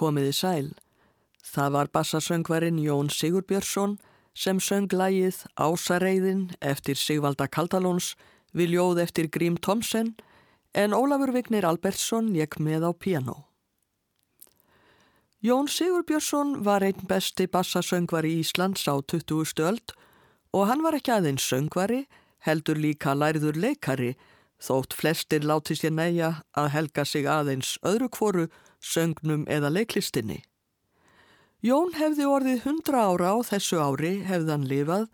Komiði sæl. Það var bassasöngvarinn Jón Sigurbjörnsson sem söng lægið Ásareiðin eftir Sigvalda Kaldalóns við ljóð eftir Grím Tomsen en Ólafur Vignir Albertsson jekk með á piano. Jón Sigurbjörnsson var einn besti bassasöngvari í Íslands á 20. stöld og hann var ekki aðeins söngvari, heldur líka læriður leikari þótt flestir láti sér næja að helga sig aðeins öðru kvoru söngnum eða leiklistinni. Jón hefði orðið hundra ára á þessu ári hefðan lifað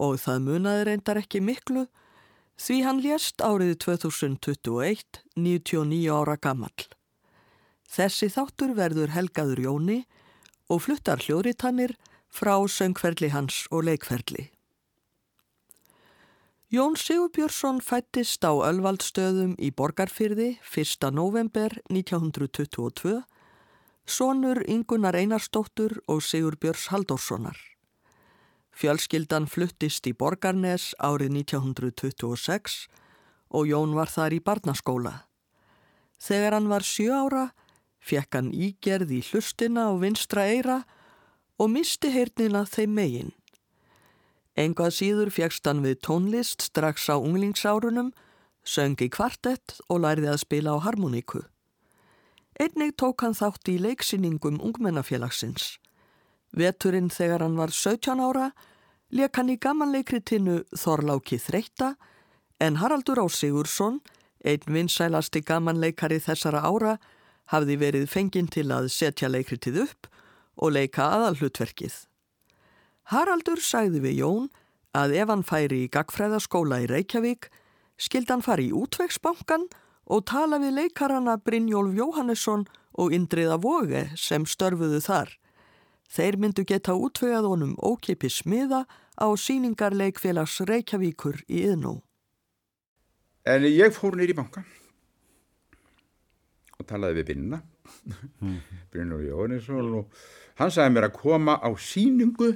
og það munaði reyndar ekki miklu því hann lést árið 2021, 99 ára gammal. Þessi þáttur verður helgaður Jóni og fluttar hljóritannir frá söngferli hans og leikferli. Jón Sigurbjörnsson fættist á Ölvaldstöðum í Borgarfyrði 1. november 1922, sonur Ingunar Einarstóttur og Sigurbjörns Haldórssonar. Fjölskyldan fluttist í Borgarnes árið 1926 og Jón var þar í barnaskóla. Þegar hann var sjö ára fekk hann ígerð í hlustina og vinstra eira og misti heyrnina þeim meginn. Engað síður fjagst hann við tónlist strax á unglingsárunum, söngi kvartett og lærði að spila á harmoníku. Einnig tók hann þátt í leiksinningum ungmennafélagsins. Veturinn þegar hann var 17 ára leik hann í gamanleikritinu Þorláki þreita en Haraldur Á Sigursson, einn vinsælasti gamanleikari þessara ára, hafði verið fenginn til að setja leikritið upp og leika aðalhlutverkið. Haraldur sagði við Jón að ef hann færi í gagfræðaskóla í Reykjavík skild hann fari í útvegsbankan og tala við leikarana Brynjólf Jóhannesson og Indriða Vóge sem störfuðu þar. Þeir myndu geta útvegað honum ókipi smiða á síningarleikfélags Reykjavíkur í yðnú. En ég fór nýri í bankan og talaði við Binna, Brynjólf Jóhannesson og hann sagði mér að koma á síningu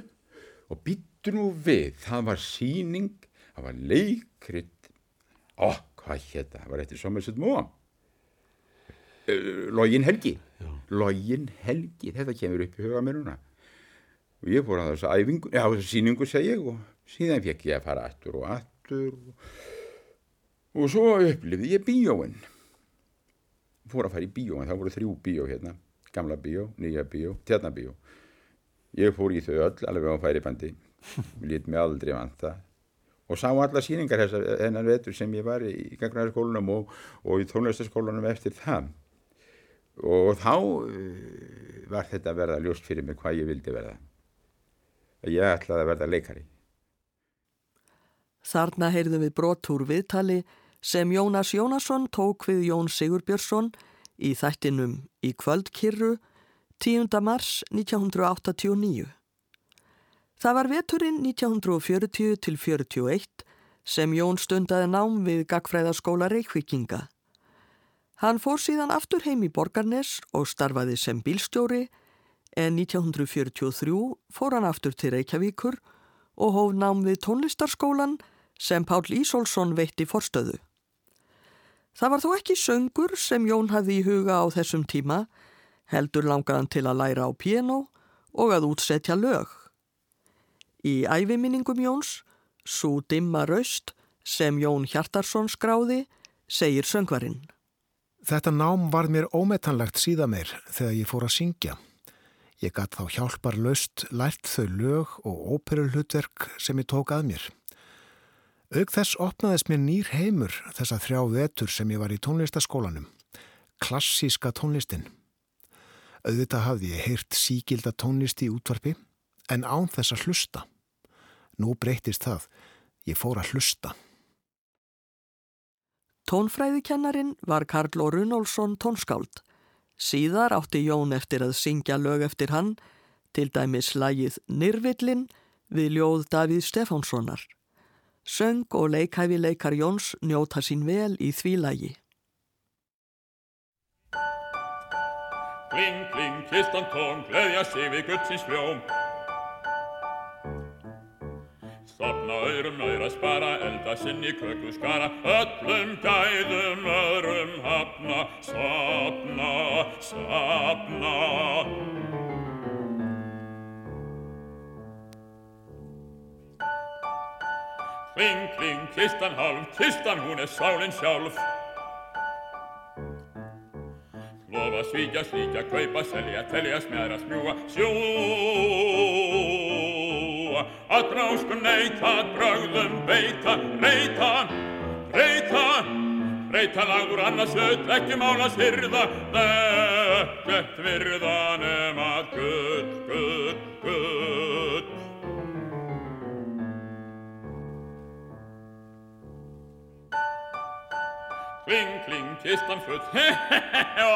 og býttu nú við, það var síning, það var leikrit, ó, hvað hétta, það? Var eftir Somerset uh, Lógin Helgi, Lógin Helgi, þetta kemur upp í huga mér núna. Og ég fór að þessu æfingu, já þessu síningu seg ég og síðan fekk ég að fara aftur og aftur. Og, og svo upplifði ég bíóin, fór að fara í bíóin, það voru þrjú bíó hérna, gamla bíó, nýja bíó, tjarnabíó ég fór í þau öll alveg á færibandi. Lít mig aldrei vanta. Og sá alla síningar hennar vetur sem ég var í gangnæðarskólanum og, og í tónlistaskólanum eftir það. Og þá uh, var þetta að verða ljóst fyrir mig hvað ég vildi verða. Ég ætlaði að verða leikari. Þarna heyrðum við brotúr viðtali sem Jónas Jónasson tók við Jón Sigurbjörnsson í þættinum í kvöldkirru 10. mars 1989. Það var veturinn 1940 til 41 sem Jón stundaði nám við Gagfræðaskóla Reykvíkinga. Hann fór síðan aftur heim í Borgarnes og starfaði sem bílstjóri en 1943 fór hann aftur til Reykjavíkur og hóf nám við tónlistarskólan sem Pál Ísólfsson veitti forstöðu. Það var þó ekki söngur sem Jón hafði í huga á þessum tíma, heldur langaðan til að læra á piano og að útsetja lög. Í æfiminningum Jóns, Sú dimma raust sem Jón Hjartarsson skráði, segir söngvarinn. Þetta nám var mér ómetanlegt síðan meir þegar ég fór að syngja. Ég gatt þá hjálpar löst lært þau lög og óperuhlutverk sem ég tók að mér. Aug þess opnaðist mér nýr heimur þessa þrjá vetur sem ég var í tónlistaskólanum. Klassíska tónlistin. Auðvitað hafði ég heyrt síkilda tónlist í útvarpi en án þess að hlusta. Nú breytist það. Ég fór að hlusta. Tónfræðikennarin var Karl O. Runolfsson tónskáld. Síðar átti Jón eftir að syngja lög eftir hann, til dæmis lagið Nirvillin við ljóð Davíð Stefánssonar. Söng og leikhæfi leikar Jóns njóta sín vel í því lagi. Kling, kling, kistan tón, gleðja sig við guttsins fljóm. Sopna öðrum nöyra spara, elda sinni köku skara, öllum gæðum öðrum hafna, sopna, sopna. Kling, kling, kistan hálf, kistan hún er sálinn sjálf. Lofa, svíkja, slíkja, kaupa, selja, telja, smjæra, smjúa, sjúa. Að dráskum neita, brögðum beita, reyta, reyta, reyta lagður annars öll, ekki mála syrða, ekkert virða nema gutt, gutt, gutt. Kling, kling, kistan full,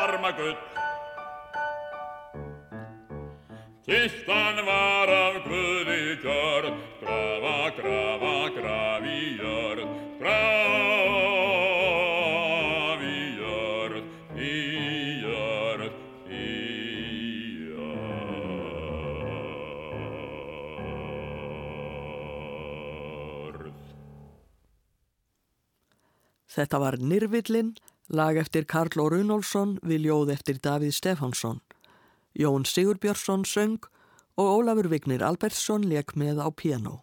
orma gutt. Kistan var af Guði gjörð, grafa, grafa, graf í jörð, graf Þetta var Nirvillin, lag eftir Karl O. Runolfsson við ljóð eftir Davíð Stefánsson. Jón Sigurbjörnsson söng og Ólafur Vignir Albertsson leik með á piano.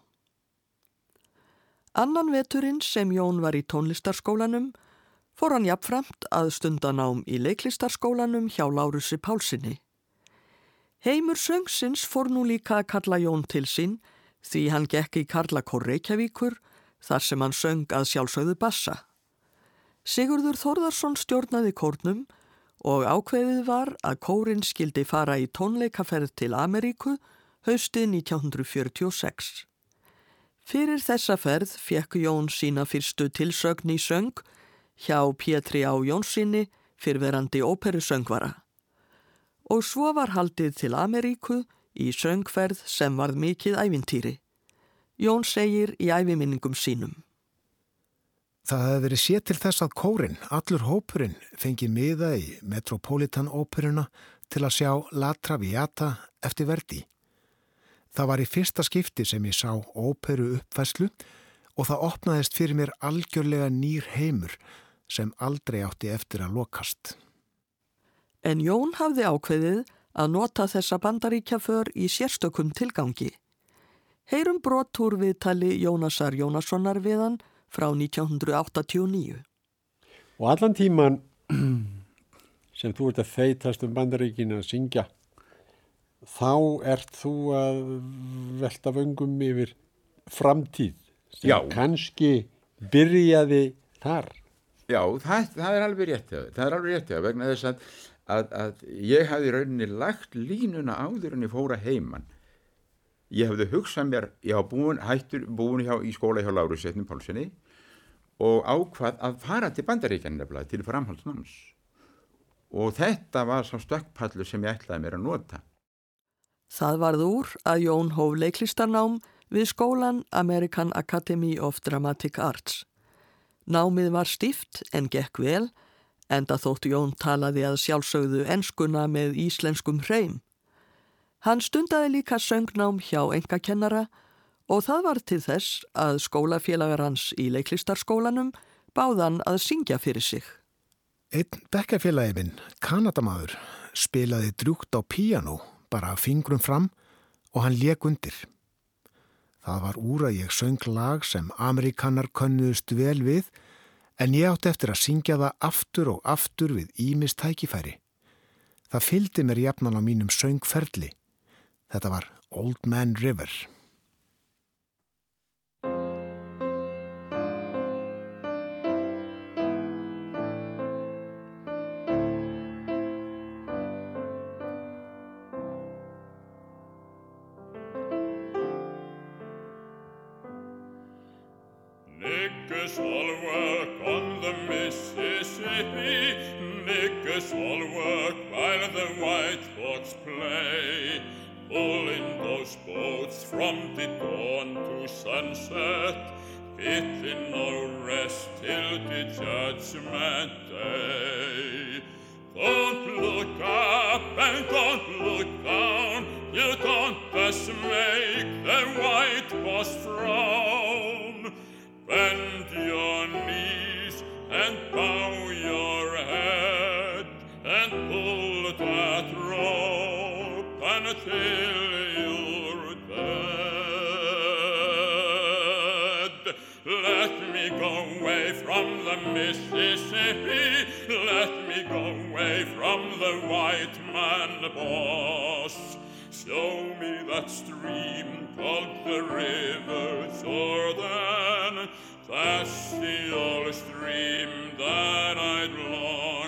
Annan veturinn sem Jón var í tónlistarskólanum fór hann jafnframt að stundanám í leiklistarskólanum hjá Lárusi Pálsini. Heimur söngsins fór nú líka að kalla Jón til sín því hann gekk í Karlakór Reykjavíkur þar sem hann söng að sjálfsögðu bassa. Sigurður Þórðarsson stjórnaði kórnum og ákveðið var að kórin skildi fara í tónleikaferð til Ameríku haustið 1946. Fyrir þessa ferð fekk Jón sína fyrstu tilsögn í söng hjá Pétri á Jónssoni fyrverandi óperusöngvara. Og svo var haldið til Ameríku í söngferð sem varð mikið ævintýri. Jón segir í æviminningum sínum. Það hefði verið sér til þess að kórin, allur hópurinn, fengi miða í Metropolitan óperuna til að sjá La Traviata eftir verdi. Það var í fyrsta skipti sem ég sá óperu uppfæslu og það opnaðist fyrir mér algjörlega nýr heimur sem aldrei átti eftir að lokast. En Jón hafði ákveðið að nota þessa bandaríkjaför í sérstökum tilgangi. Heyrum brotúr viðtali Jónasar Jónassonar við hann frá 1989. Og allan tíman sem þú ert að feitast um bandaríkinu að syngja, þá ert þú að velta vöngum yfir framtíð sem Já. kannski byrjaði þar. Já, það, það er alveg rétt hjá þér. Það er alveg rétt hjá þér vegna þess að, að, að ég hafði í rauninni lagt línuna áður en ég fóra heiman. Ég hafði hugsað mér, ég hafa búin, hættur, búin hjá, í skóla hjá Láru Setnum Pálssoni og ákvað að fara til Bandaríkjan nefnilega til framhaldsnáms. og þetta var sá stökkpallur sem ég ætlaði mér að nota. Það varð úr að Jón hóf leiklistarnám við skólan American Academy of Dramatic Arts. Námið var stíft en gekk vel, enda þótt Jón talaði að sjálfsögðu enskuna með íslenskum hreim. Hann stundaði líka söngnám hjá engakennara og það var til þess að skólafélagar hans í leiklistarskólanum báðan að syngja fyrir sig. Einn bekkafélagi minn, Kanadamadur, spilaði drúgt á píjano, bara fingrum fram og hann leik undir. Það var úr að ég söng lag sem amerikanar könnuðust vel við en ég átti eftir að syngja það aftur og aftur við ímist tækifæri. Það fyldi mér jafnan á mínum söngferli. Þetta var Old Man River. Play, pulling those boats from the dawn to sunset, getting no rest till the judgment day. Don't look up and don't look down, don't thus make the white boss frown. Bend your knees and bow Mississippi. Let me go away from the white man boss. Show me that stream called the River Jordan. That's the old stream that I'd long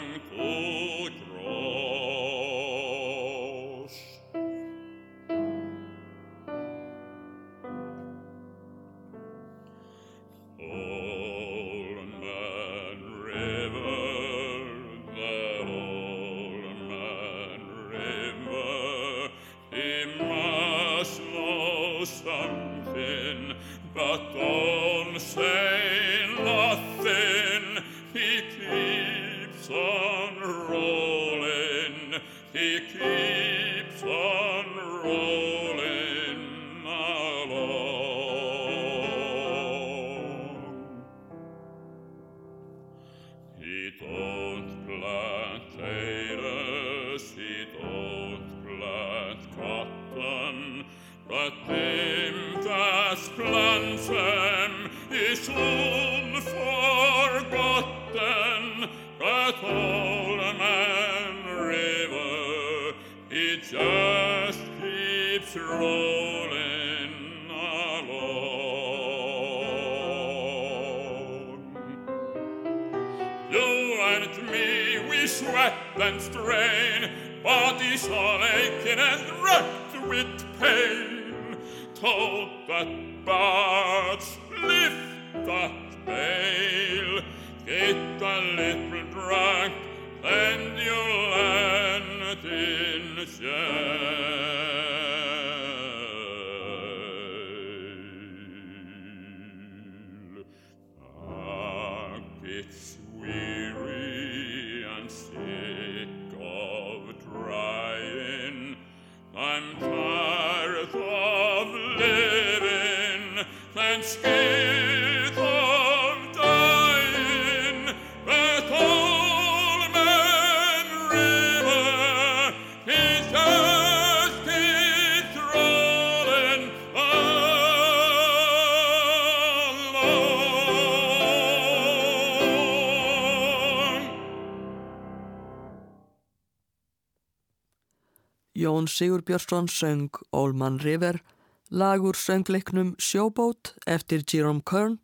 Jón Sigurbjörnsson söng Ólman River, lagur söngleiknum Sjóbót eftir Jerome Kern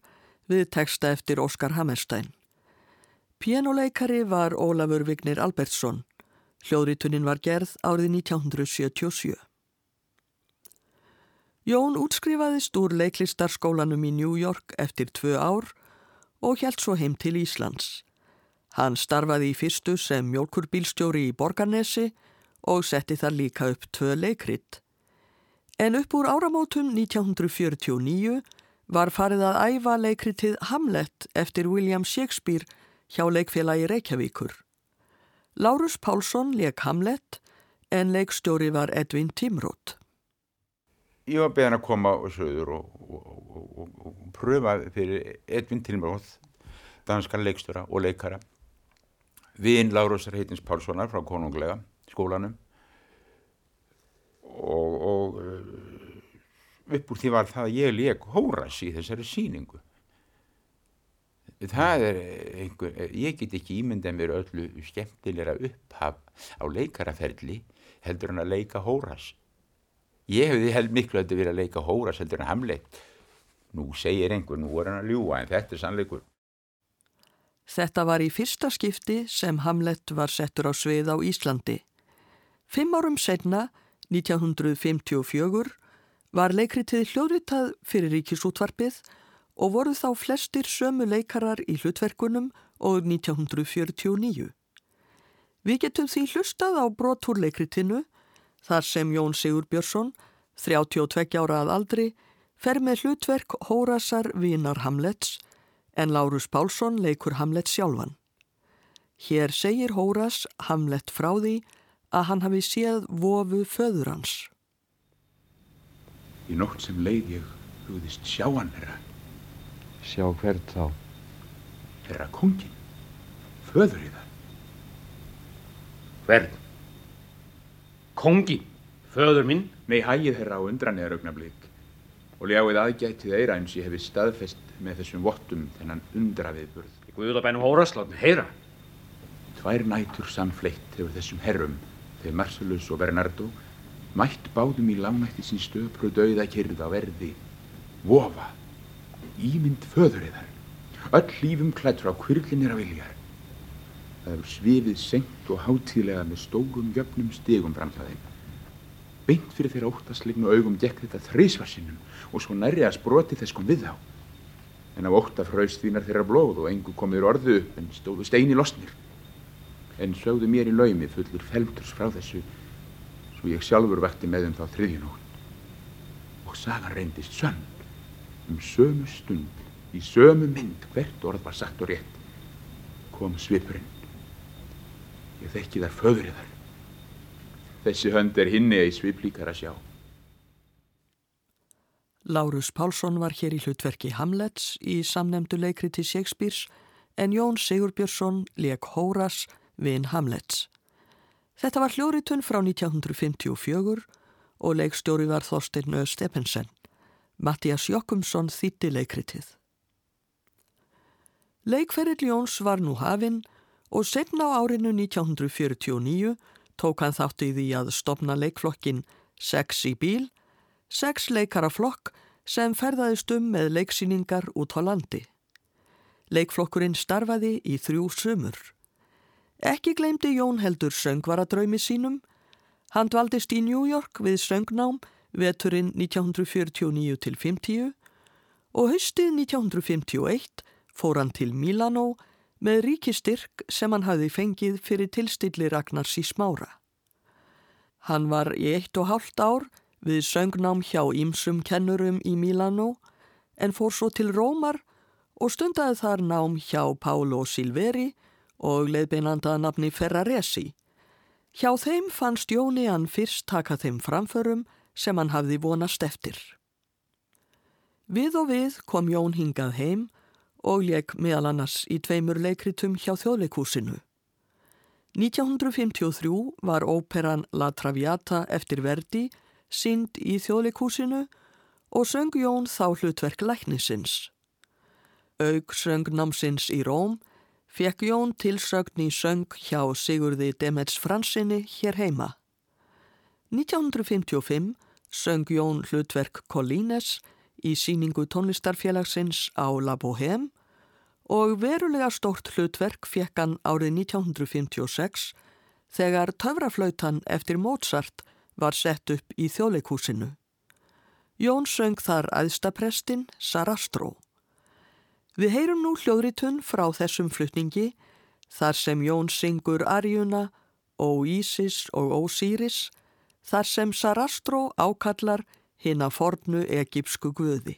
við texta eftir Óskar Hammerstein. Pianoleikari var Ólafur Vignir Albertsson. Hljóðritunin var gerð árið 1977. Jón útskrifaðist úr leiklistarskólanum í New York eftir tvö ár og hjælt svo heim til Íslands. Hann starfaði í fyrstu sem mjölkurbílstjóri í Borgarnesi og setti þar líka upp tvö leikrit. En upp úr áramótum 1949 var farið að æfa leikritið Hamlet eftir William Shakespeare hjá leikfélagi Reykjavíkur. Lárus Pálsson leik Hamlet en leikstjóri var Edvin Timrótt. Ég var beðan að koma á söður og, og, og, og pröfa fyrir Edvin Timrótt, danskar leikstjóra og leikara. Vinn Lárusar heitins Pálssonar frá konunglega skólanum. Og upp úr því var það að ég leik hóras í þessari síningu það er einhver, ég get ekki ímyndað mér öllu skemmtilegra upphaf á leikaraferli heldur hann að leika hóras ég hefði held miklu að þetta verið að leika hóras heldur hann hamleitt nú segir einhver, nú er hann að ljúa en þetta er sannleikur. Þetta var í fyrsta skipti sem Hamlet var settur á svið á Íslandi. Fimm árum setna, 1954, var leikritið hljóðritað fyrir ríkisútvarpið og voru þá flestir sömu leikarar í hlutverkunum og 1949. Við getum því hlustað á brotur leikritinu þar sem Jón Sigur Björnsson, 32 ára að aldri, fer með hlutverk Hórasar Vínar Hamlets en Lárus Pálsson leikur Hamlet sjálfan. Hér segir Hóras Hamlet frá því að hann hafi séð vofu föður hans. Í nótt sem leið ég hugðist sjá hann, herra. Sjá hvert þá? Herra kongin, föður í það. Hvern? Kongin, föður minn? Nei, hægið herra á undranniðar augnablík og ljáið aðgætið eira eins ég hefði staðfest með þessum vottum þennan undraviðburð. Í Guðlabænum Hóraslátn, heyra. Tvær nætur samfleitt hefur þessum herrum, þegar Marcellus og Bernardo, mætt báðum í lágnætti sín stöpru dauða kyrð á verði, vofa, ímynd föðuriðar, öll lífum klætt frá kvirlinir af viljar. Það hefur svifið senkt og hátíðlega með stórum jöfnum stegum fram það þeim. Beint fyrir þeirra óttaslegnu augum gekk þetta þrísvarsinnum og svo nærri að sproti þess kom við þá. En af ótta fraust þínar þeirra blóð og engu komir orðu upp en stóðu steini losnir. En sögðu mér í laumi fullur felmturs frá þessu svo ég sjálfur vekti með um þá þriðjunótt. Og sagan reyndist sönn um sömu stund, í sömu mynd hvert orð var sagt og rétt. Kom svipurinn. Ég þekki þar föðrið þar. Þessi hönd er hinni að í sviplíkar að sjá. Lárus Pálsson var hér í hlutverki Hamlets í samnemdu leikri til Shakespeares en Jón Sigurbjörnsson leik Hóras vin Hamlets. Þetta var hljóritun frá 1954 og leikstjóri var Þorstein Ö. Stephensen. Mattias Jokkumsson þýtti leikritið. Leikferðil Jóns var nú hafinn og setna á árinu 1949 tók hann þátt í því að stopna leikflokkin Sex í bíl sex leikaraflokk sem ferðaðist um með leiksýningar út á landi. Leikflokkurinn starfaði í þrjú sumur. Ekki gleymdi Jón heldur söngvaradraumi sínum. Hann dvaldist í New York við söngnám veturinn 1949 til 50 og haustið 1951 fór hann til Milano með ríkistyrk sem hann hafði fengið fyrir tilstilli Ragnars í smára. Hann var í eitt og hálft ár við söngnám hjá Ímsum kennurum í Milano en fór svo til Rómar og stundaði þar nám hjá Pálo Silveri og leiðbeinandaða nafni Ferraresi. Hjá þeim fannst Jóni hann fyrst taka þeim framförum sem hann hafði vonast eftir. Við og við kom Jón hingað heim og leik meðal annars í tveimur leikritum hjá þjóðleikúsinu. 1953 var óperan La Traviata eftir Verdi sínd í þjóðleikúsinu og söng Jón þá hlutverk læknisins. Aug söng námsins í Róm fekk Jón tilsögn í söng hjá Sigurði Demets Fransinni hér heima. 1955 söng Jón hlutverk Collines í síningu tónlistarfélagsins á La Bohème og verulega stórt hlutverk fekk hann árið 1956 þegar töfraflautan eftir Mozart var sett upp í þjóðleikúsinu. Jón söng þar aðstaprestinn Sarastro. Við heyrum nú hljóðritun frá þessum flutningi þar sem Jón syngur Arjuna, Óísis og Ósíris, þar sem Sarastró ákallar hinn að fornu egipsku guði.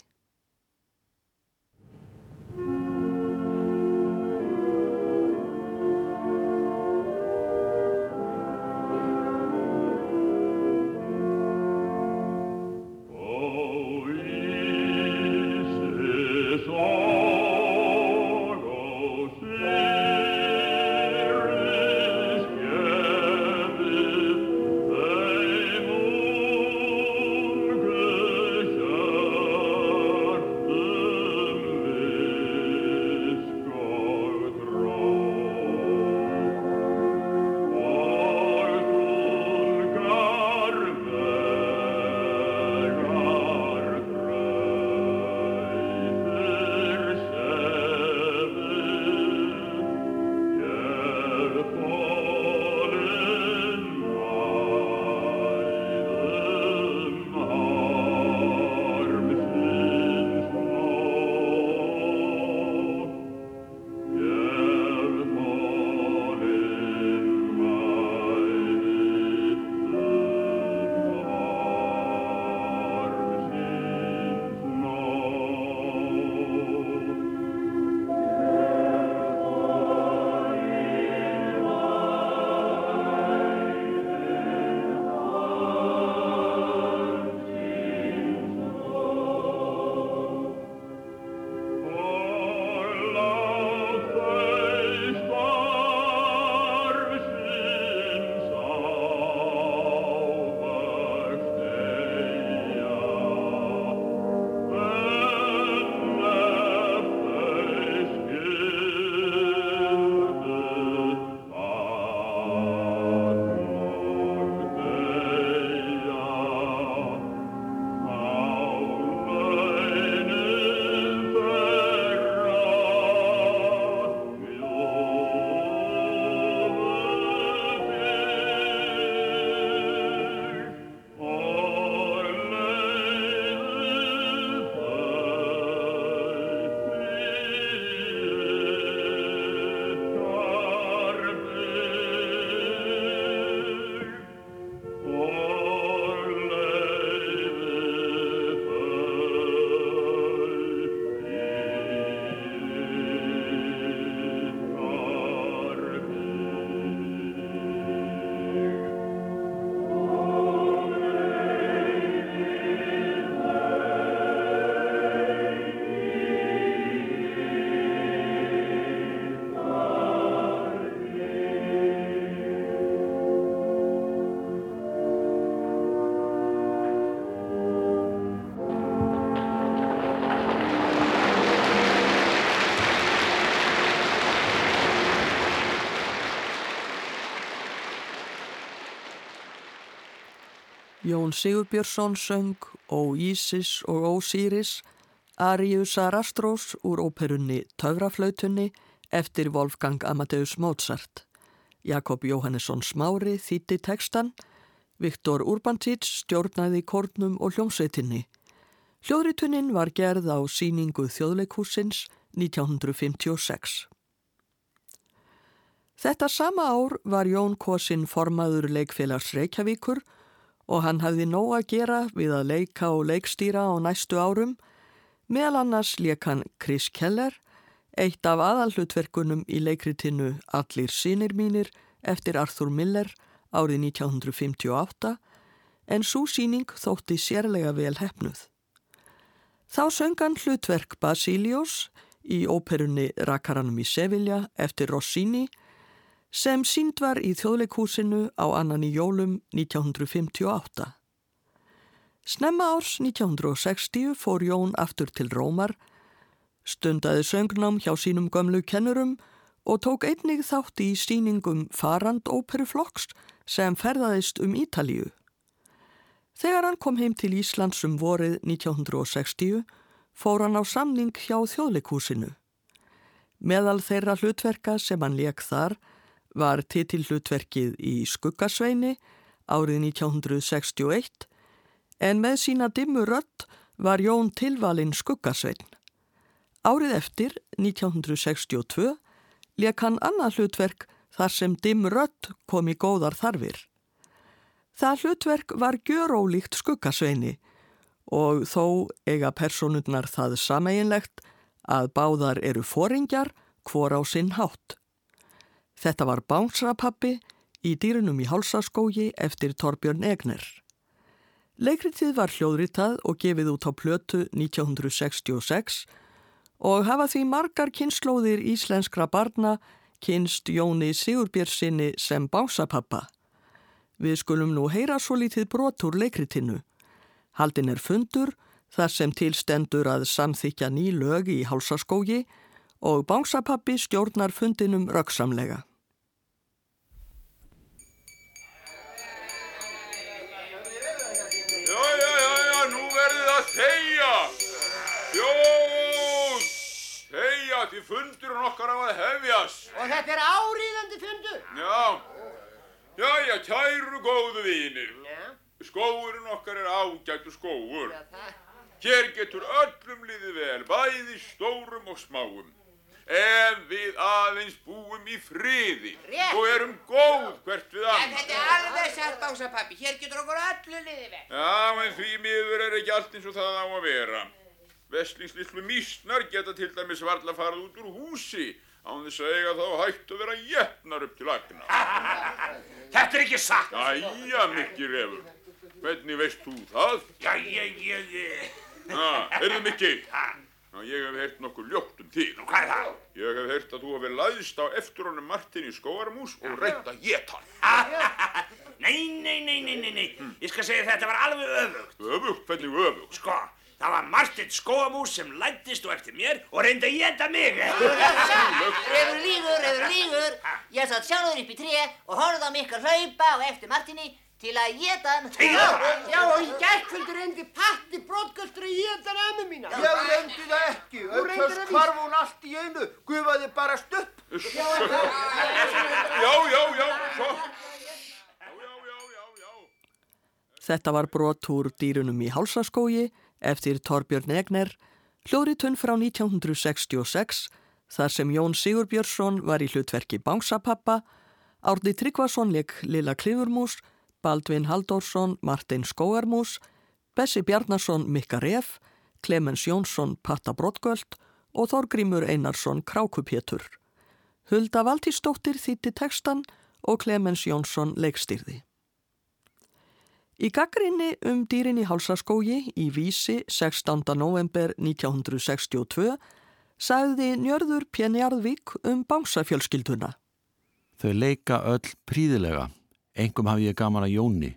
Jón Sigurbjörnsson söng Ó Ísis og Ósíris, Arius Arastrós úr óperunni Töfraflautunni eftir Wolfgang Amadeus Mozart. Jakob Jóhannesson Smári þýtti tekstan, Viktor Urbansits stjórnaði kórnum og hljómsveitinni. Hljóðritunnin var gerð á síningu þjóðleikúsins 1956. Þetta sama ár var Jón Kosin formaður leikfélags Reykjavíkur og hann hafði nóg að gera við að leika og leikstýra á næstu árum, meðal annars leik hann Chris Keller, eitt af aðalhlutverkunum í leikritinu Allir sínir mínir eftir Arthur Miller árið 1958, en svo síning þótti sérlega vel hefnuð. Þá söngan hlutverk Basilios í óperunni Rakaranum í Sevilla eftir Rossini sem sínd var í þjóðleikúsinu á annan í jólum 1958. Snemma árs 1960 fór Jón aftur til Rómar, stundaði söngnám hjá sínum gömlu kennurum og tók einnig þátt í síningum Farand óperuflokks sem ferðaðist um Ítalíu. Þegar hann kom heim til Íslands um vorið 1960 fór hann á samning hjá þjóðleikúsinu. Meðal þeirra hlutverka sem hann leik þar var titillutverkið í Skuggasveini árið 1961 en með sína dimmu rött var Jón tilvalinn Skuggasvein. Árið eftir, 1962, leik hann annað hlutverk þar sem dimm rött kom í góðar þarfir. Það hlutverk var gjörólíkt skuggasveini og þó eiga personurnar það sameinlegt að báðar eru foringjar hvor á sinn hátt. Þetta var Bánsrapappi í dýrunum í hálsaskógi eftir Torbjörn Egner. Leikritið var hljóðritað og gefið út á plötu 1966 og hafa því margar kynnslóðir íslenskra barna kynst Jóni Sigurbjörnsinni sem bánsapappa. Við skulum nú heyra svo lítið brotur leikritinu. Haldin er fundur þar sem tilstendur að samþykja ný lög í hálsaskógi og bánsapappi stjórnar fundinum röksamlega. Okkar á að hefjast. Og þetta er áríðandi fundur. Já, já, já, kæru góðu vinir. Já, Skóurinn okkar er ágættu skóur. Hér getur öllum liðið vel, bæði stórum og smáum. Ef við aðeins búum í friði Rétt. og erum góð hvert við En annað. þetta er alveg satt básapappi. Hér getur okkur öllu liðið vel. Já, en því miður er ekki allt eins og það á að vera. Vestlingslillu mísnar geta til dæmis varla farið út úr húsi án þess að eiga þá hægt að vera jefnar upp til agna. Þetta er ekki satt. Jæja, Mikki Refur, hvernig veist þú það? Já, ég, ég, heyrðu Mikki, Já, ég hef heyrt nokkuð ljótt um þig. Hvað er það? Ég hef heyrt að þú hefur laðist á eftir honum Martin í skóarmús og geta hann. Nei, nei, nei, nei, nei, nei. Ég skal segja þetta var alveg öfugt. Öfugt, hvernig öfugt? Sko, það var Martin skóamús sem lættist og eftir mér og reyndi að geta mig. Refur lígur, refur lígur. Ég satt sjálfur upp í tré og horfði á mikkar hlaupa og eftir Martini til að geta hann. Já, já, og í gærkvöldur reyndi Patti brottgöldur að geta hann ömmu mína. Ég reyndi það ekki, það hvarf hún allt í einu, gufaði bara stupp. Já, já, já, svo. Þetta var brot úr dýrunum í hálsaskógi eftir Torbjörn Egner, hljóritun frá 1966 þar sem Jón Sigurbjörnsson var í hlutverki Bánsapappa, Árni Tryggvason leik Lilla Klifurmús, Baldvin Halldórsson Martin Skóarmús, Bessi Bjarnason Mikka Ref, Clemens Jónsson Patta Brottgöld og Þorgrímur Einarsson Krákupétur. Hulda Valtísdóttir þýtti textan og Clemens Jónsson leikstýrði. Í gaggrinni um dýrin í hálsaskógi í Vísi 16. november 1962 sagði Njörður Pjenjarðvík um bánsafjölskylduna. Þau leika öll príðilega. Engum hafi ég gaman að Jóni.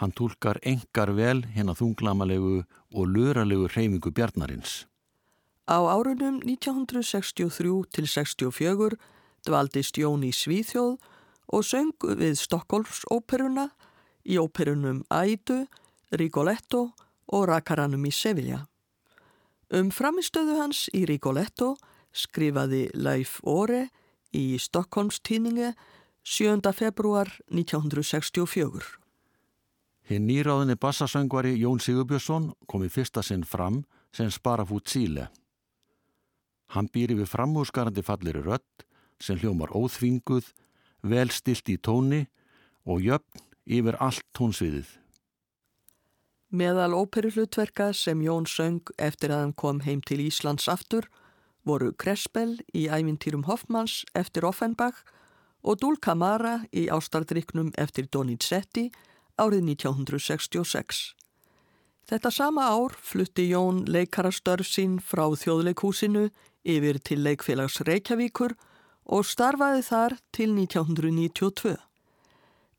Hann tólkar engar vel hérna þunglamalegu og luralegu hreyfingu bjarnarins. Á árunum 1963 til 64 dvaldist Jón í Svíþjóð og söng við Stokkólfsóperuna í óperunum Aidu, Rigoletto og Rakaranum í Sevilla. Um framistöðu hans í Rigoletto skrifaði Leif Óre í Stokkólmstýningi 7. februar 1964. Hinn nýráðinni bassasöngvari Jón Sigurbjörnsson kom í fyrsta sinn fram sem sparafút síle. Hann býr yfir framhúsgarandi falleri rött sem hljómar óþvinguð, vel stilt í tóni og jöfn yfir allt tónsviðið. Meðal óperuhlutverka sem Jón söng eftir að hann kom heim til Íslands aftur voru Krespel í ævintýrum Hoffmanns eftir Offenbach og Dulcamara í ástardryknum eftir Donizetti árið 1966. Þetta sama ár flutti Jón leikarastörf sín frá þjóðleikhúsinu yfir til leikfélags Reykjavíkur og starfaði þar til 1992.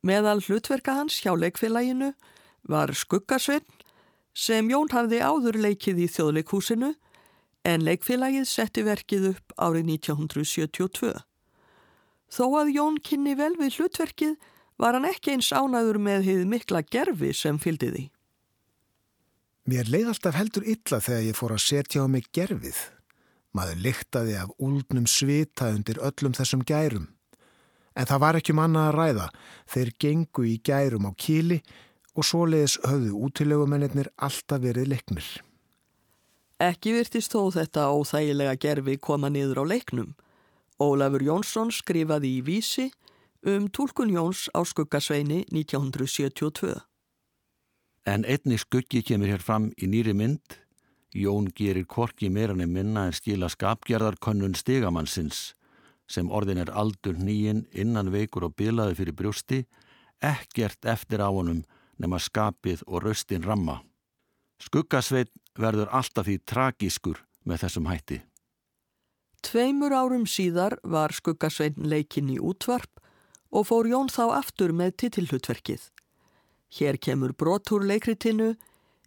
Meðal hlutverka hans hjá leikfélaginu var Skuggasveinn sem Jón hafði áður leikið í þjóðleikhúsinu en leikfélagið setti verkið upp árið 1972. Þó að Jón kynni vel við hlutverkið var hann ekki eins ánaður með hið mikla gerfi sem fylgdi því. Mér leið alltaf heldur illa þegar ég fór að setja á mig gerfið. Maður lyktaði af úldnum svita undir öllum þessum gærum. En það var ekki um annað að ræða. Þeir gengu í gærum á kíli og svoleiðis höfðu útilegumennir alltaf verið leiknir. Ekki virtist þó þetta óþægilega gerfi koma niður á leiknum Ólafur Jónsson skrifaði í vísi um tólkun Jóns á skuggasveini 1972. En einni skuggi kemur hér fram í nýri mynd. Jón gerir korki meirann en minna en skila skapgerðarkönnun stigamannsins sem orðin er aldur nýjinn innan veikur og bilaði fyrir brjósti, ekkert eftir á honum nema skapið og raustin ramma. Skuggasveit verður alltaf því tragískur með þessum hætti. Tveimur árum síðar var Skuggasvein leikinn í útvarp og fór Jón þá aftur með titillutverkið. Hér kemur brotur leikritinu,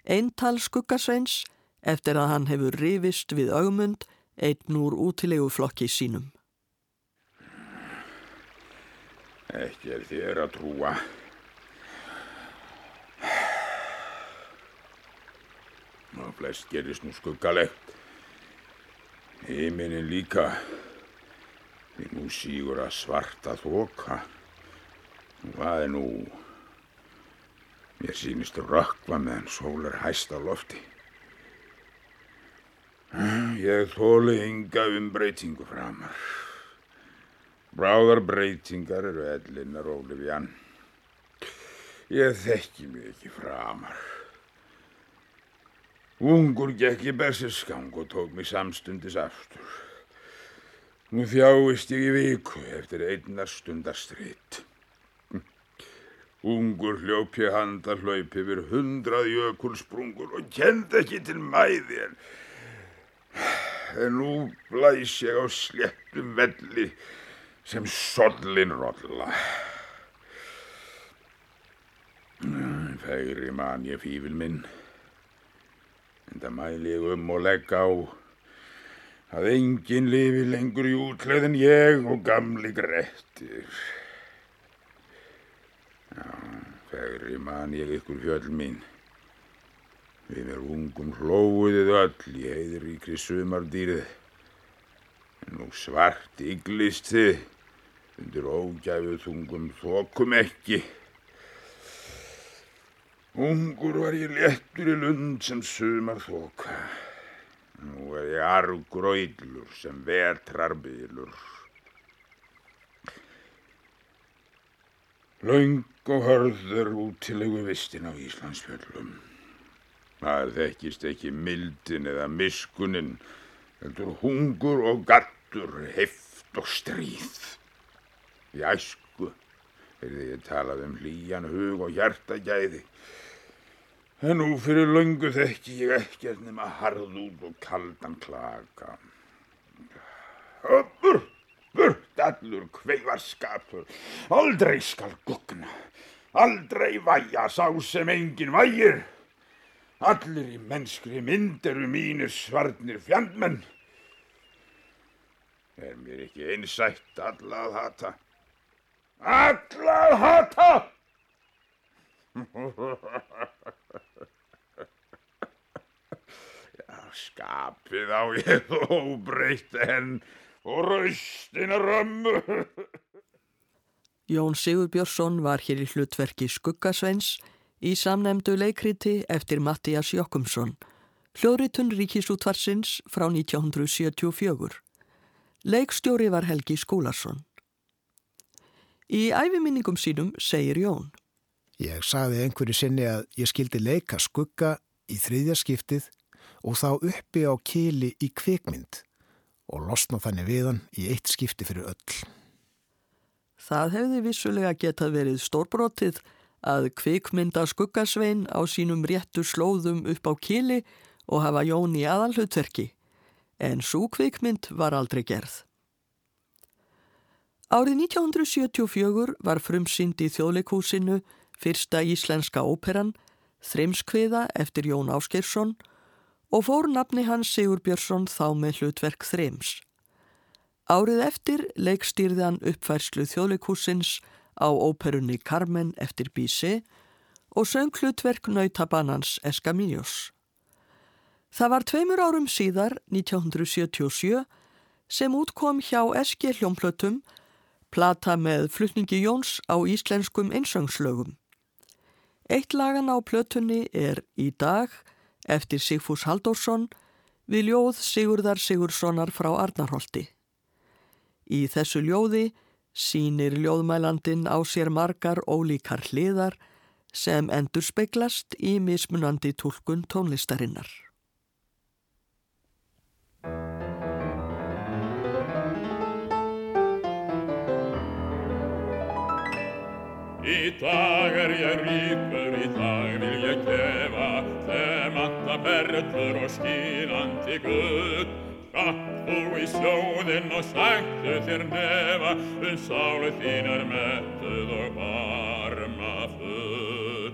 eintal Skuggasveins eftir að hann hefur rifist við augmund einn úr útilegu flokki sínum. Ekki er þér að trúa. Og flest gerist nú skuggalegt. Himinin líka. Því nú sígur að svarta þoka. Hvað er nú? Mér sýnist rökkva meðan sól er hæst á lofti. Ég þóli ynga um breytingu framar. Bráðar breytingar eru ellinnar Ólifjan. Ég þekki mig ekki framar. Ungur gekk ég bersiskang og tók mig samstundis aftur. Nú þjáist ég í viku eftir einnar stundar stritt. Ungur hljóp ég handa hlaup yfir hundrað jökulsprungur og kend ekki til mæði en, en nú blæs ég á sléttum velli sem sollin rolla. Færi man ég fífil minn, en það mæli ég um og legg á að enginn lifi lengur í útleð en ég og gamli grettir. Já, færi man ég ykkur fjöll mín. Við mér ungum hlóðið öll í heiðríkri sumardýrið. En nú svart yglist þið undir ógæfu þungum þokum ekki. Ungur var ég léttur í lund sem sumar þoka. Nú er ég argur og yllur sem vetrar bylur. Laung og hörður útilegu vistin á Íslandsfjöllum. Það þekkist ekki mildin eða miskunin, heldur hungur og gattur, heft og stríð. Í æsku er því ég talað um hlýjan hug og hjartagæði. En nú fyrir löngu þekki ég ekkert nema harð út og kaldan klaka. Burt, burt allur kveivarskapur, aldrei skal gugna, aldrei væja sá sem engin vægir. Allir í mennskri mynd eru mínir svarnir fjandmenn. Er mér ekki einsætt alla að hata? Alla að hata! Já, skapið á ég þó breytt enn og raustina römmu. Jón Sigurbjörnsson var hér í hlutverki Skuggasveins í samnemdu leikriti eftir Mattias Jokkumsson, hljóðritun Ríkisútvarsins frá 1974. Leikstjóri var Helgi Skúlarsson. Í æfiminningum sínum segir Jón. Ég sagði einhverju sinni að ég skildi leika skugga í þriðja skiptið og þá uppi á kili í kvikmynd og losna þannig við hann í eitt skipti fyrir öll. Það hefði vissulega getað verið stórbrotið að kvikmynda skuggasvein á sínum réttu slóðum upp á kili og hafa Jón í aðalhutverki, en svo kvikmynd var aldrei gerð. Árið 1974 var frumsynd í þjóðleikúsinu fyrsta íslenska óperan, Þrimskviða eftir Jón Áskeirsson og fór nafni hans Sigur Björnsson þá með hlutverk Þrims. Árið eftir leikstýrði hann uppfærslu þjóðleikúsins á óperunni Carmen eftir Bísi og söng hlutverk nautabanans Escamillos. Það var tveimur árum síðar, 1977, sem útkom hjá Eski hljómplötum plata með flutningi Jóns á íslenskum einsöngslögum. Eitt lagan á plötunni er Í dag eftir Sigfús Haldórsson við ljóð Sigurðar Sigurssonar frá Arnarholti. Í þessu ljóði sínir ljóðmælandin á sér margar ólíkar hliðar sem endur speiklast í mismunandi tólkun tónlistarinnar. Í dag er ég ríkur, í dag vil ég gefa þeim alltaf perlur og skínandi gull. Gatt þú í sjóðinn og sættu þér nefa, um sálu þín er mettuð og varma full.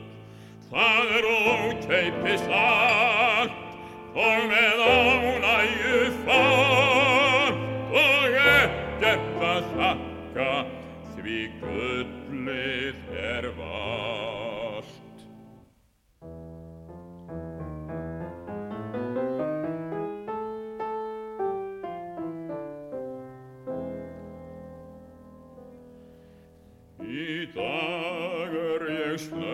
Það er óteipis allt og með ánægju fart og ekkert að þakka því gullið er vald. Í dag er ég snöyður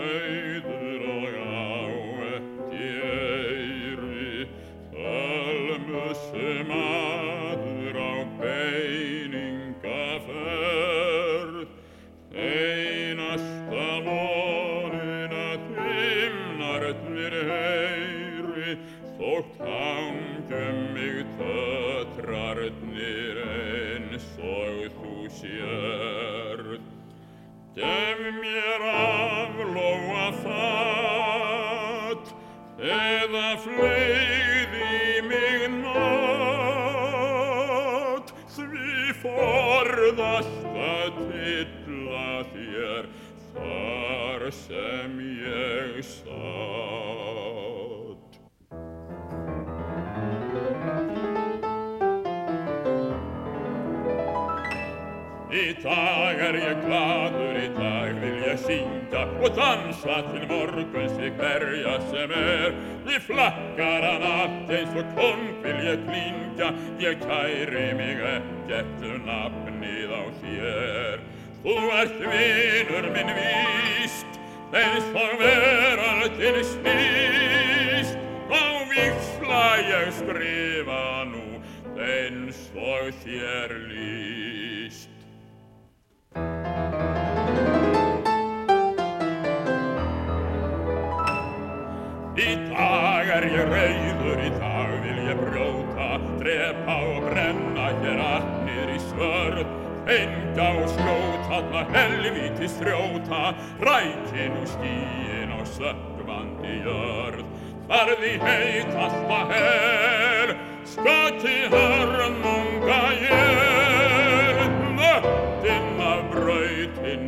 er ég reyður, í dag vil ég brjóta, drepa og brenna hér allir í svörð. Enga og skjóta, þarna helvíti strjóta, rækin og skíin og sökkvandi jörð. Farði heit alltaf hel, skati hörmunga ég, nöttin af brautinni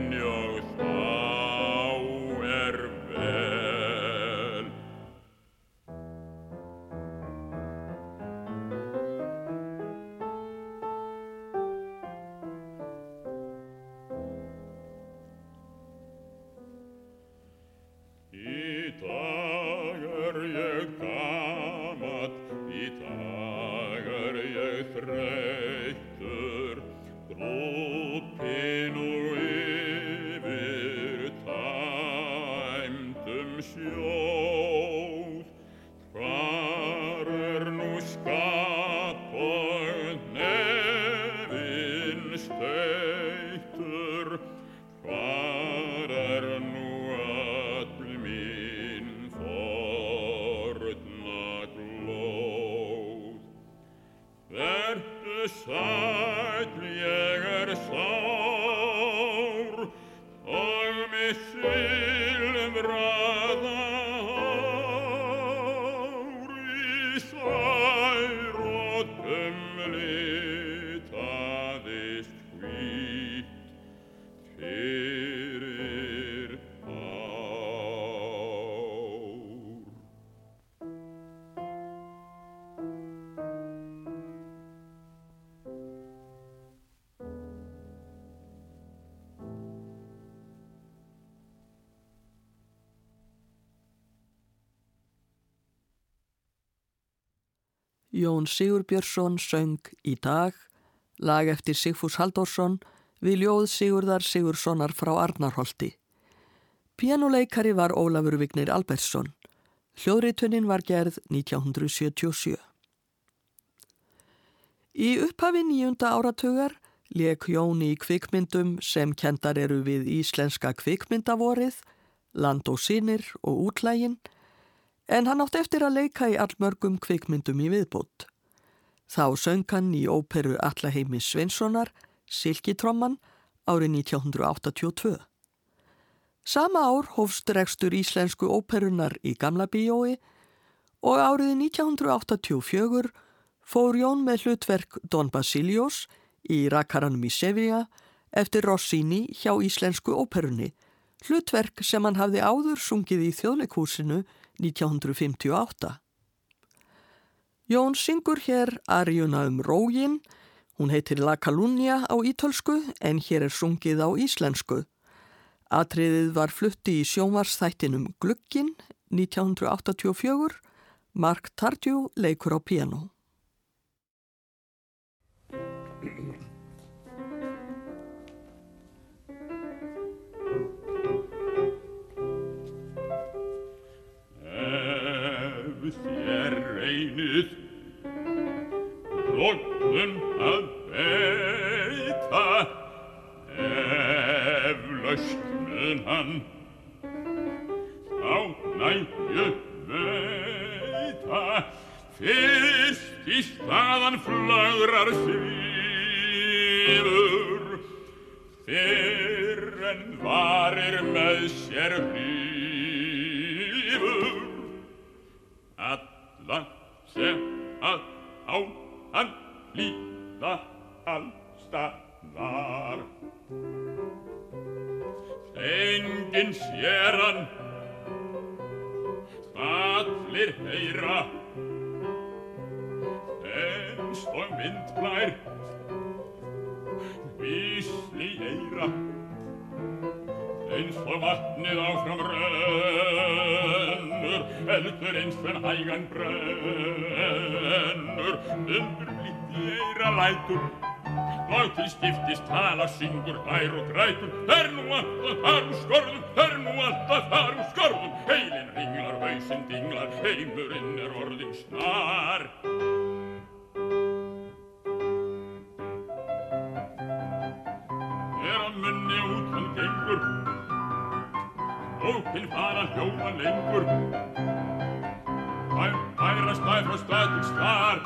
il bravo Jón Sigurbjörnsson söng í dag, lag eftir Sigfús Halldórsson við ljóð Sigurðar Sigurssonar frá Arnarholti. Pianoleikari var Ólafur Vignir Albertsson. Hljóðritunin var gerð 1977. Í upphafi nýjunda áratugar Leik Jón í kvikmyndum sem kendar eru við íslenska kvikmyndavorið, land og sínir og útlægin, en hann átt eftir að leika í allmörgum kvikmyndum í viðbútt. Þá söng hann í óperu Allaheimi Sveinssonar, Silkitromman, árið 1982. Sama ár hófst rekstur íslensku óperunar í Gamla bíói og árið 1984 fór Jón með hlutverk Don Basilios í Rakaranum í Sevilla eftir Rossini hjá Íslensku óperunni, hlutverk sem hann hafði áður sungið í þjóðleikúsinu 1958. Jón syngur hér Arjuna um rógin, hún heitir La Calunnia á ítölsku en hér er sungið á íslensku. Atriðið var flutti í sjónvarsþættinum Glukkin 1984, Mark Tardjú leikur á piano. Þér reynið. Róttum að beita Eflaust mun hann Á nægju veita. Fyrst í staðan flagrar svífur Fyrr en varir með sér hlýfur sem að á hann líða allstaðar. Enginn sér hann, allir heyra, eins og vindblær, vísli eira, eins og vatnið áfram rennur, heldur eins en hægan brennur, undur blitt í eira lætur, og til skiptist tala, syngur, hlær og grætur, er nú alltaf þar úr skorðum, er nú alltaf þar úr skorðum, heilin ringlar, hausinn dinglar, heimurinn er orðin snar. Ópinn fara hljóma lengur. Bæ, Bæra stað frá stað til stað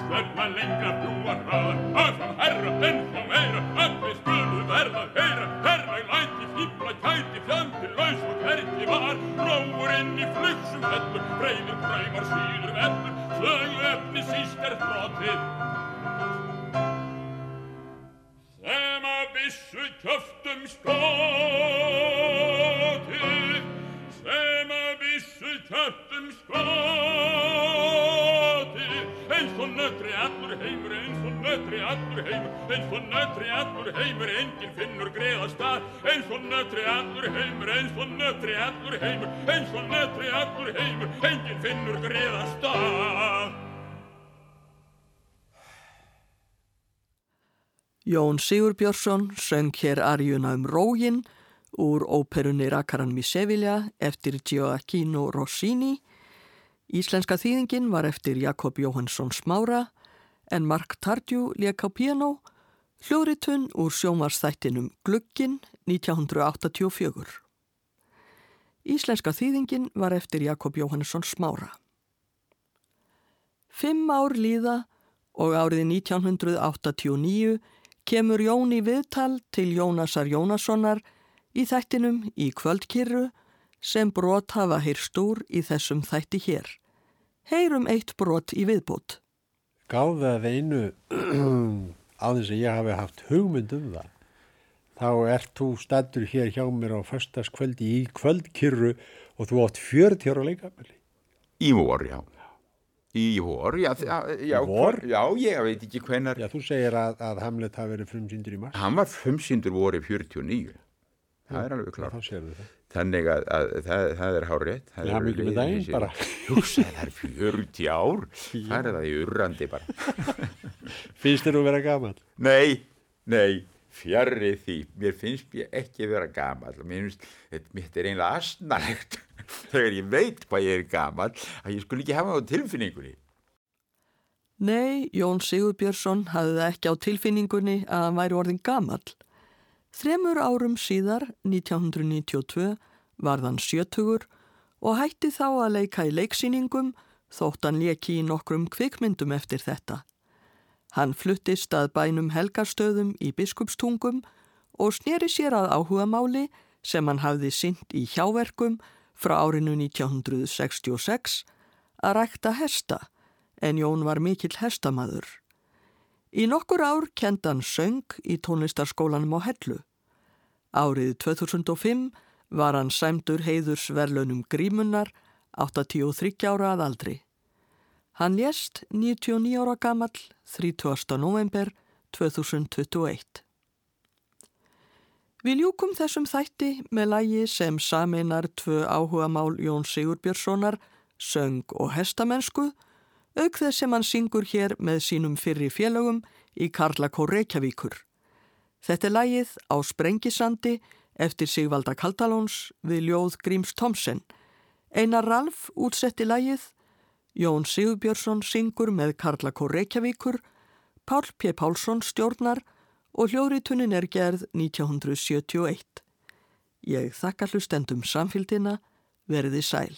Stefna lengra bjúa hraðar. Áfram herra, ennþá meira. Allir skulu verða heyra Herra læti, fýbla, kæti, fjandi Laus og hverki var. Róur inn í flugsum hellur Breyður, kræmar, síður, vellur. Sögu efni síst er þrótið Sem að vissu kjöftum skotið vissu kjöftum skotið Eins og nötri allur heimur Eins og nötri allur heimur Eins og nötri allur heimur Engin finnur greiða stað. Eins og nötri allur heimur Eins og nötri allur heimur Eins og nötri allur heimur Engin finnur greiða stað. Jón Sigurbjörnsson söng hér arjuna um rógin úr óperunni Rakaran í Sevilla eftir Gioacchino Rossini. Íslenska þýðingin var eftir Jakob Jóhannsson Smára en Mark Tardjú lék á piano, hljóritun úr sjómarstættinum Glukkin 1984. Íslenska þýðingin var eftir Jakob Jóhannesson Smára. Fimm ár líða og árið 1989 kemur Jón í viðtal til Jónasar Jónassonar í þættinum í kvöldkirru sem brot hafa heyrst úr í þessum þætti hér. Heyrum eitt brot í viðbútt. Gáðað einu á þess að ég hafi haft hugmynd um það. Þá ert þú stættur hér hjá mér á förstaskvöldi í kvöldkirru og þú átt 40 ára leikamöli. Í vor, já. Í vor, já. já Í vor? Já, ég veit ekki hvenar. Já, þú segir að, að Hamlet hafi verið frumsýndur í mars. Hann var frumsýndur vorið 49. Það er alveg klart. Það. Þannig að, að það, það er hárið. Já, mikið með daginn bara. Hugsa, það er 40 ár. Það er það í urrandi bara. Finnst þér þú vera gaman? Nei, nei, fjarrri því. Mér finnst ég ekki vera gaman. Mér finnst, þetta er einlega asnalegt þegar ég veit hvað ég er gaman að ég skul ekki hafa það á tilfinningunni. Nei, Jón Sigurbjörnsson hafði það ekki á tilfinningunni að hann væri orðin gamall. Þremur árum síðar, 1992, var þann sjötugur og hætti þá að leika í leiksýningum þótt hann leki í nokkrum kvikmyndum eftir þetta. Hann fluttist að bænum helgarstöðum í biskupstungum og sneri sér að áhuga máli sem hann hafði synt í hjáverkum frá árinu 1966 að rækta hesta en Jón var mikill hestamaður. Í nokkur ár kenda hann söng í tónlistarskólanum á Hellu. Árið 2005 var hann sæmdur heiðursverlunum grímunnar 83 ára að aldri. Hann lést 99 ára gammal 30. november 2021. Við ljúkum þessum þætti með lægi sem saminar tvö áhuga mál Jón Sigurbjörnssonar, söng og hestamennsku, auk þess sem hann syngur hér með sínum fyrri félögum í Karlakó Reykjavíkur. Þetta er lægið á Sprengisandi eftir Sigvalda Kaldalóns við ljóð Gríms Tomsen. Einar Ralf útsetti lægið, Jón Sigurbjörnsson syngur með Karlakó Reykjavíkur, Pál P. Pálsson stjórnar og hljóðritunin er gerð 1971. Ég þakka hlustendum samfélgina, verði sæl.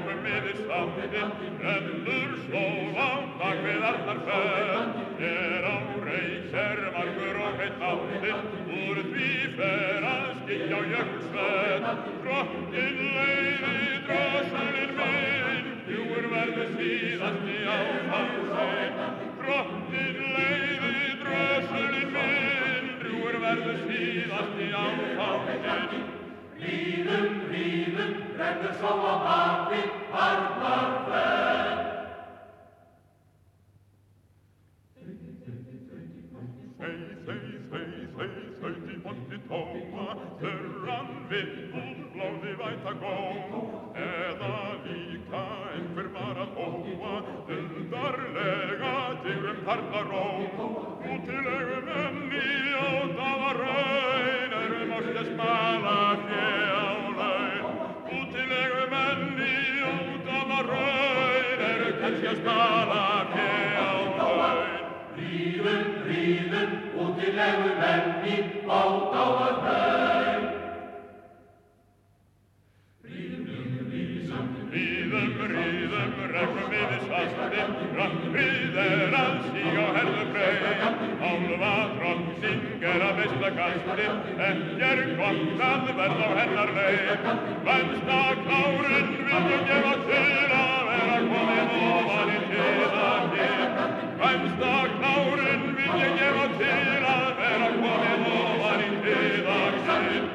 Yfir sandin, rennur sól á bak við allar fenn. Hér á reik er margur og heitt áttinn, úr því fer að skikja á jökulsvenn. Drottin leiði drosselin minn, hjúur verður síðast í áfangsinn. Drottin leiði drosselin minn, hjúur verður síðast í áfangsinn. Ríðum, ríðum, rennur svo á bakvið, harnar næsturinn en ég er gott að verða á hennar leið. Venstakárin vil ég gefa til að vera komin ofan í tíðakinn Venstakárin vil ég gefa til að vera komin ofan í tíðakinn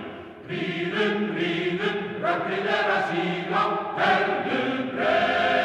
Ríðum, ríðum, rökkrið er að síla, herðum breið